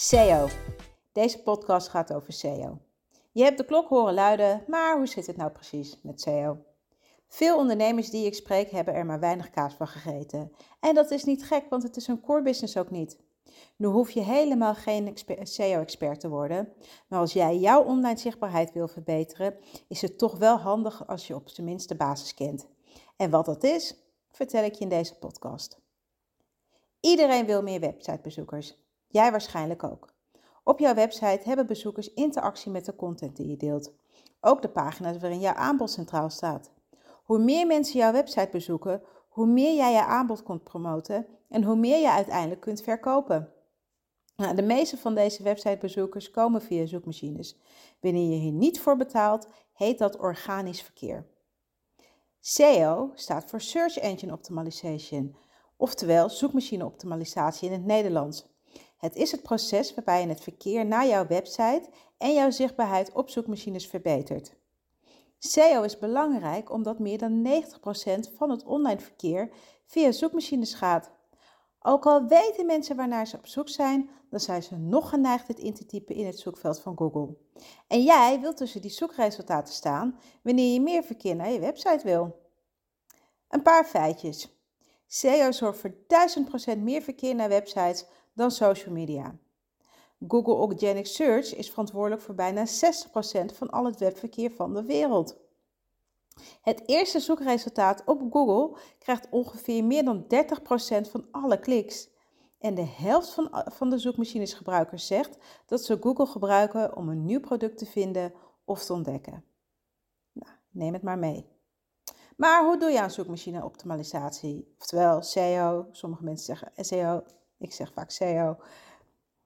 SEO. Deze podcast gaat over SEO. Je hebt de klok horen luiden, maar hoe zit het nou precies met SEO? Veel ondernemers die ik spreek hebben er maar weinig kaas van gegeten. En dat is niet gek, want het is hun core business ook niet. Nu hoef je helemaal geen SEO-expert te worden, maar als jij jouw online zichtbaarheid wil verbeteren, is het toch wel handig als je op zijn minst de basis kent. En wat dat is, vertel ik je in deze podcast. Iedereen wil meer websitebezoekers. Jij waarschijnlijk ook. Op jouw website hebben bezoekers interactie met de content die je deelt. Ook de pagina's waarin jouw aanbod centraal staat. Hoe meer mensen jouw website bezoeken, hoe meer jij je aanbod kunt promoten en hoe meer je uiteindelijk kunt verkopen. Nou, de meeste van deze websitebezoekers komen via zoekmachines. Wanneer je hier niet voor betaalt, heet dat organisch verkeer. SEO staat voor Search Engine Optimization, oftewel zoekmachine optimalisatie in het Nederlands. Het is het proces waarbij je het verkeer naar jouw website en jouw zichtbaarheid op zoekmachines verbetert. SEO is belangrijk omdat meer dan 90% van het online verkeer via zoekmachines gaat. Ook al weten mensen waarnaar ze op zoek zijn, dan zijn ze nog geneigd het in te typen in het zoekveld van Google. En jij wilt tussen die zoekresultaten staan wanneer je meer verkeer naar je website wil. Een paar feitjes. SEO zorgt voor 1000% meer verkeer naar websites dan social media. Google Organic Search is verantwoordelijk voor bijna 60% van al het webverkeer van de wereld. Het eerste zoekresultaat op Google krijgt ongeveer meer dan 30% van alle kliks. En de helft van, van de zoekmachinesgebruikers zegt dat ze Google gebruiken om een nieuw product te vinden of te ontdekken. Nou, neem het maar mee. Maar hoe doe je aan zoekmachine-optimalisatie? Oftewel SEO, sommige mensen zeggen SEO, ik zeg vaak SEO.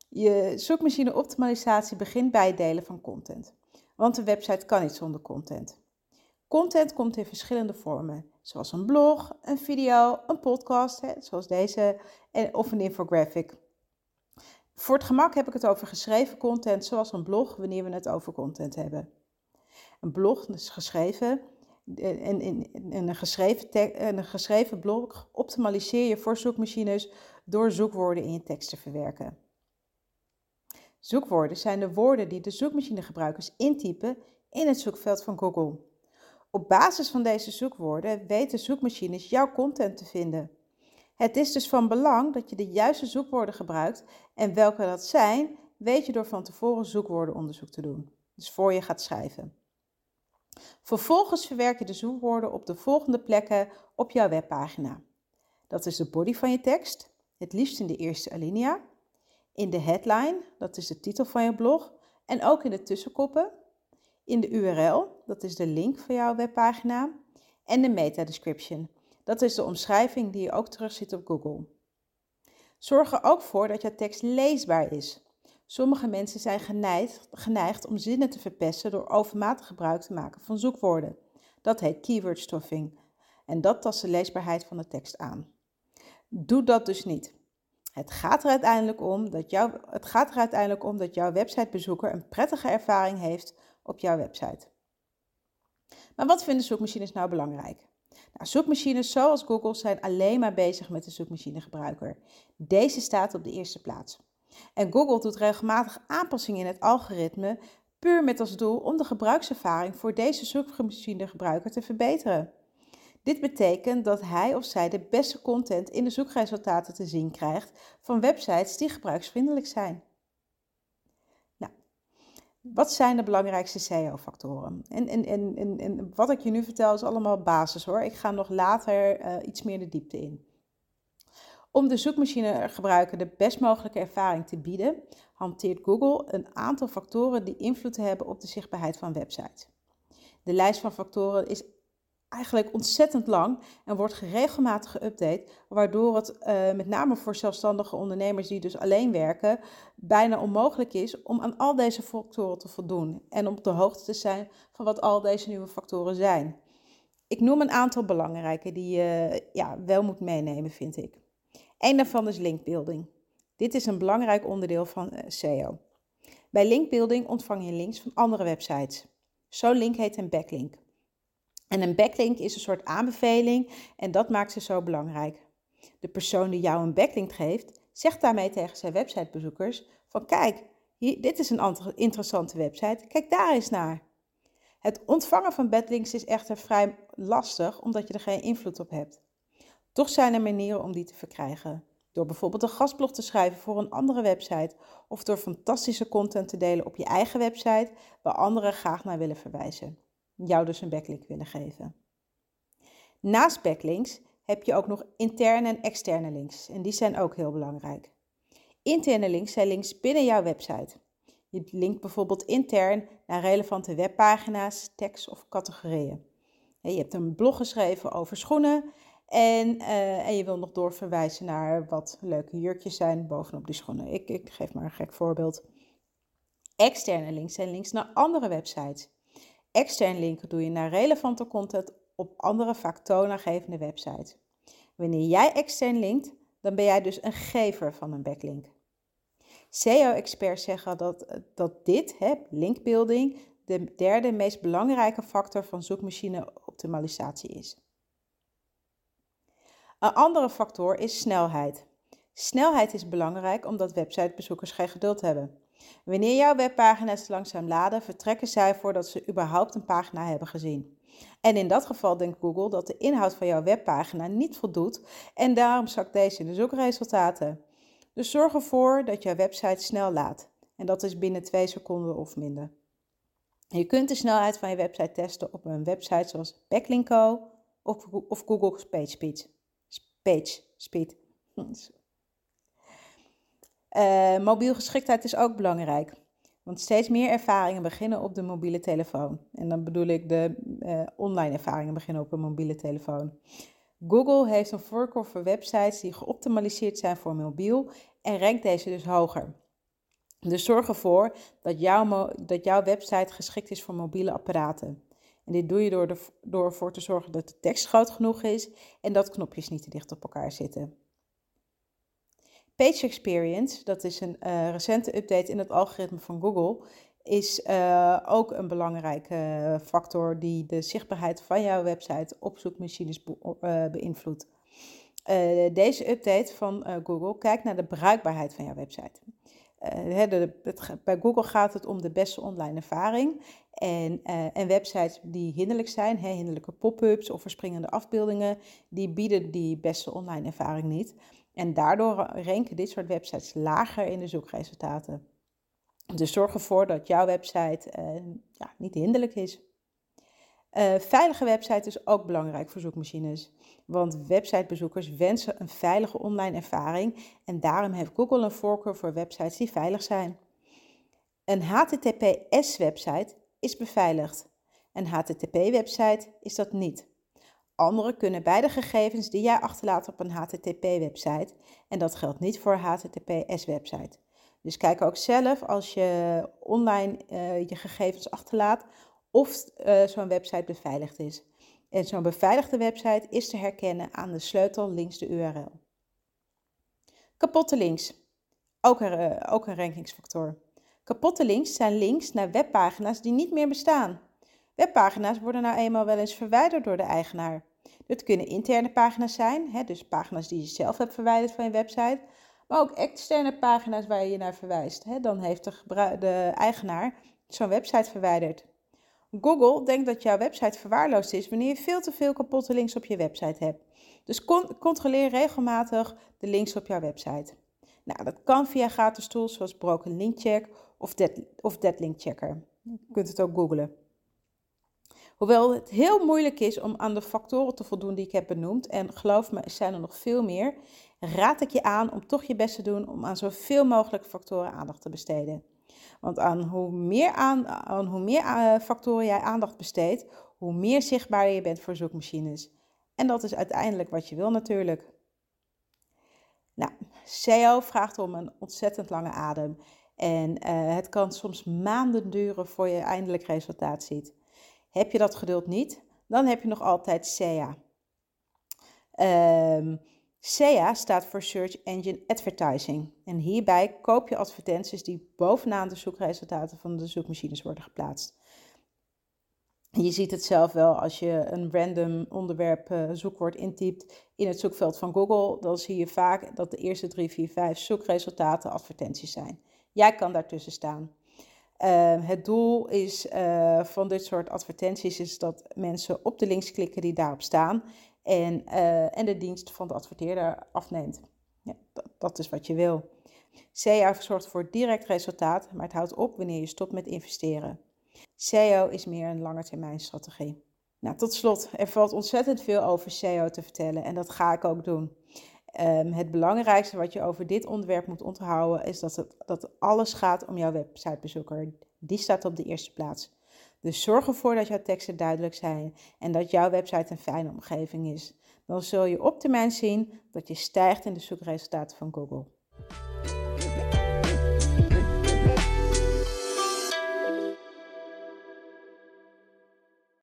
Je zoekmachine-optimalisatie begint bij het delen van content. Want een website kan niet zonder content. Content komt in verschillende vormen, zoals een blog, een video, een podcast, hè, zoals deze, of een infographic. Voor het gemak heb ik het over geschreven content, zoals een blog, wanneer we het over content hebben. Een blog is geschreven en een, een geschreven blog optimaliseer je voor zoekmachines door zoekwoorden in je tekst te verwerken. Zoekwoorden zijn de woorden die de zoekmachinegebruikers intypen in het zoekveld van Google. Op basis van deze zoekwoorden weten zoekmachines jouw content te vinden. Het is dus van belang dat je de juiste zoekwoorden gebruikt en welke dat zijn, weet je door van tevoren zoekwoordenonderzoek te doen. Dus voor je gaat schrijven. Vervolgens verwerk je de zoekwoorden op de volgende plekken op jouw webpagina. Dat is de body van je tekst, het liefst in de eerste alinea, in de headline, dat is de titel van je blog, en ook in de tussenkoppen, in de URL, dat is de link van jouw webpagina, en de meta description, dat is de omschrijving die je ook terugziet op Google. Zorg er ook voor dat jouw tekst leesbaar is. Sommige mensen zijn geneigd, geneigd om zinnen te verpesten door overmatig gebruik te maken van zoekwoorden. Dat heet keyword stuffing en dat tast de leesbaarheid van de tekst aan. Doe dat dus niet. Het gaat er uiteindelijk om dat, jouw, het gaat er uiteindelijk om dat jouw websitebezoeker een prettige ervaring heeft op jouw website. Maar wat vinden zoekmachines nou belangrijk? Nou, zoekmachines zoals Google zijn alleen maar bezig met de zoekmachinegebruiker. Deze staat op de eerste plaats. En Google doet regelmatig aanpassingen in het algoritme, puur met als doel om de gebruikservaring voor deze zoekmachinegebruiker te verbeteren. Dit betekent dat hij of zij de beste content in de zoekresultaten te zien krijgt van websites die gebruiksvriendelijk zijn. Nou, wat zijn de belangrijkste SEO-factoren? En, en, en, en, wat ik je nu vertel is allemaal basis hoor. Ik ga nog later uh, iets meer de diepte in. Om de zoekmachinegebruiker de best mogelijke ervaring te bieden, hanteert Google een aantal factoren die invloed hebben op de zichtbaarheid van websites. De lijst van factoren is eigenlijk ontzettend lang en wordt regelmatig geüpdate, waardoor het uh, met name voor zelfstandige ondernemers die dus alleen werken, bijna onmogelijk is om aan al deze factoren te voldoen en om op de hoogte te zijn van wat al deze nieuwe factoren zijn. Ik noem een aantal belangrijke die je ja, wel moet meenemen, vind ik. Eén daarvan is linkbuilding. Dit is een belangrijk onderdeel van uh, SEO. Bij linkbuilding ontvang je links van andere websites. Zo'n link heet een backlink. En een backlink is een soort aanbeveling en dat maakt ze zo belangrijk. De persoon die jou een backlink geeft, zegt daarmee tegen zijn websitebezoekers van kijk, hier, dit is een interessante website, kijk daar eens naar. Het ontvangen van backlinks is echter vrij lastig omdat je er geen invloed op hebt. Toch zijn er manieren om die te verkrijgen. Door bijvoorbeeld een gastblog te schrijven voor een andere website of door fantastische content te delen op je eigen website waar anderen graag naar willen verwijzen. Jou dus een backlink willen geven. Naast backlinks heb je ook nog interne en externe links en die zijn ook heel belangrijk. Interne links zijn links binnen jouw website. Je linkt bijvoorbeeld intern naar relevante webpagina's, tekst of categorieën. Je hebt een blog geschreven over schoenen en, uh, en je wil nog doorverwijzen naar wat leuke jurkjes zijn bovenop die schoenen. Ik, ik geef maar een gek voorbeeld. Externe links zijn links naar andere websites. Extern linken doe je naar relevante content op andere vaak toonaangevende websites. Wanneer jij extern linkt, dan ben jij dus een gever van een backlink. SEO-experts zeggen dat, dat dit, hè, linkbuilding, de derde meest belangrijke factor van zoekmachine-optimalisatie is. Een andere factor is snelheid. Snelheid is belangrijk omdat websitebezoekers geen geduld hebben. Wanneer jouw webpagina's langzaam laden, vertrekken zij voordat ze überhaupt een pagina hebben gezien. En in dat geval denkt Google dat de inhoud van jouw webpagina niet voldoet en daarom zakt deze in de zoekresultaten. Dus zorg ervoor dat jouw website snel laat. En dat is binnen 2 seconden of minder. Je kunt de snelheid van je website testen op een website zoals Backlinko of, Google's PageSpeed. Page Speed. Uh, mobiel geschiktheid is ook belangrijk. Want steeds meer ervaringen beginnen op de mobiele telefoon. En dan bedoel ik de uh, online ervaringen beginnen op een mobiele telefoon. Google heeft een voorkeur voor websites die geoptimaliseerd zijn voor mobiel en rankt deze dus hoger. Dus zorg ervoor dat, jouw, dat jouw website geschikt is voor mobiele apparaten. En dit doe je door, door ervoor te zorgen dat de tekst groot genoeg is en dat knopjes niet te dicht op elkaar zitten. Page Experience, dat is een uh, recente update in het algoritme van Google, is uh, ook een belangrijke factor die de zichtbaarheid van jouw website op zoekmachines be uh, beïnvloedt. deze update van Google kijkt naar de bruikbaarheid van jouw website. Bij Google gaat het om de beste online ervaring. En, en websites die hinderlijk zijn, hinderlijke pop-ups of verspringende afbeeldingen, die bieden die beste online ervaring niet. En daardoor ranken dit soort websites lager in de zoekresultaten. Dus zorg ervoor dat jouw website uh, ja, niet hinderlijk is. Uh, veilige website is ook belangrijk voor zoekmachines, want websitebezoekers wensen een veilige online ervaring en daarom heeft Google een voorkeur voor websites die veilig zijn. Een HTTPS-website is beveiligd. Een HTTP-website is dat niet. Anderen kunnen beide gegevens die jij achterlaat op een HTTP-website en dat geldt niet voor HTTPS-website. Dus kijk ook zelf als je online uh, je gegevens achterlaat of uh, zo'n website beveiligd is. En zo'n beveiligde website is te herkennen aan de sleutel links de URL. Kapotte links. Ook een, uh, ook een rankingsfactor. Kapotte links zijn links naar webpagina's die niet meer bestaan. Webpagina's worden nou eenmaal wel eens verwijderd door de eigenaar. Dit kunnen interne pagina's zijn, hè, dus pagina's die je zelf hebt verwijderd van je website, maar ook externe pagina's waar je je naar verwijst. Hè. Dan heeft de, eigenaar zo'n website verwijderd. Google denkt dat jouw website verwaarloosd is wanneer je veel te veel kapotte links op je website hebt. Dus controleer regelmatig de links op jouw website. Nou, dat kan via gratis tools zoals Broken Link Check of Dead, of Dead Link Checker. Je kunt het ook googlen. Hoewel het heel moeilijk is om aan de factoren te voldoen die ik heb benoemd, en geloof me, er zijn er nog veel meer, raad ik je aan om toch je best te doen om aan zoveel mogelijk factoren aandacht te besteden. Want aan hoe meer, aan, aan hoe meer uh, factoren jij aandacht besteedt, hoe meer zichtbaar je bent voor zoekmachines. En dat is uiteindelijk wat je wil natuurlijk. Nou, SEO vraagt om een ontzettend lange adem. En uh, het kan soms maanden duren voor je eindelijk resultaat ziet. Heb je dat geduld niet, dan heb je nog altijd SEA. Ehm, SEA staat voor Search Engine Advertising. En hierbij koop je advertenties die bovenaan de zoekresultaten van de zoekmachines worden geplaatst. Je ziet het zelf wel als je een random onderwerp uh, zoekwoord intypt in het zoekveld van Google. Dan zie je vaak dat de eerste 3, 4, 5 zoekresultaten advertenties zijn. Jij kan daartussen staan. Ehm, het doel is, uh, van dit soort advertenties is dat mensen op de links klikken die daarop staan en, uh, en de dienst van de adverteerder afneemt. Ja, dat, dat, is wat je wil. SEO zorgt voor direct resultaat, maar het houdt op wanneer je stopt met investeren. SEO is meer een langetermijnstrategie. Nou, tot slot, er valt ontzettend veel over SEO te vertellen en dat ga ik ook doen. Um, het belangrijkste wat je over dit onderwerp moet onthouden is dat, het, dat alles gaat om jouw websitebezoeker. Die staat op de eerste plaats. Dus zorg ervoor dat jouw teksten duidelijk zijn en dat jouw website een fijne omgeving is. Dan zul je op termijn zien dat je stijgt in de zoekresultaten van Google.